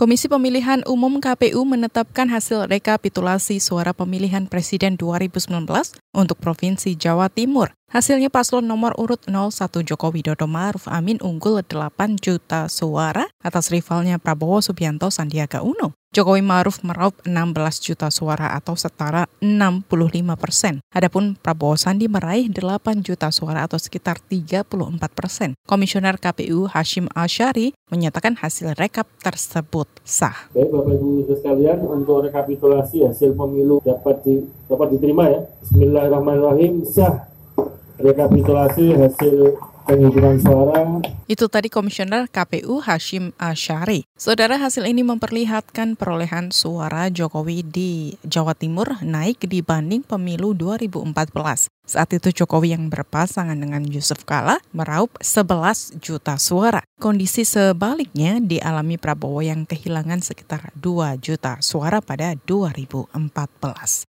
Komisi Pemilihan Umum KPU menetapkan hasil rekapitulasi suara pemilihan presiden 2019 untuk Provinsi Jawa Timur. Hasilnya paslon nomor urut 01 Joko Widodo Maruf Amin unggul 8 juta suara atas rivalnya Prabowo Subianto Sandiaga Uno. Jokowi Maruf meraup 16 juta suara atau setara 65 persen. Adapun Prabowo Sandi meraih 8 juta suara atau sekitar 34 persen. Komisioner KPU Hashim Ashari menyatakan hasil rekap tersebut sah. Baik Bapak Ibu sekalian, untuk rekapitulasi hasil pemilu dapat di, dapat diterima ya. Bismillahirrahmanirrahim sah rekapitulasi hasil Itu tadi Komisioner KPU Hashim Ashari. Saudara hasil ini memperlihatkan perolehan suara Jokowi di Jawa Timur naik dibanding pemilu 2014. Saat itu Jokowi yang berpasangan dengan Yusuf Kala meraup 11 juta suara. Kondisi sebaliknya dialami Prabowo yang kehilangan sekitar 2 juta suara pada 2014.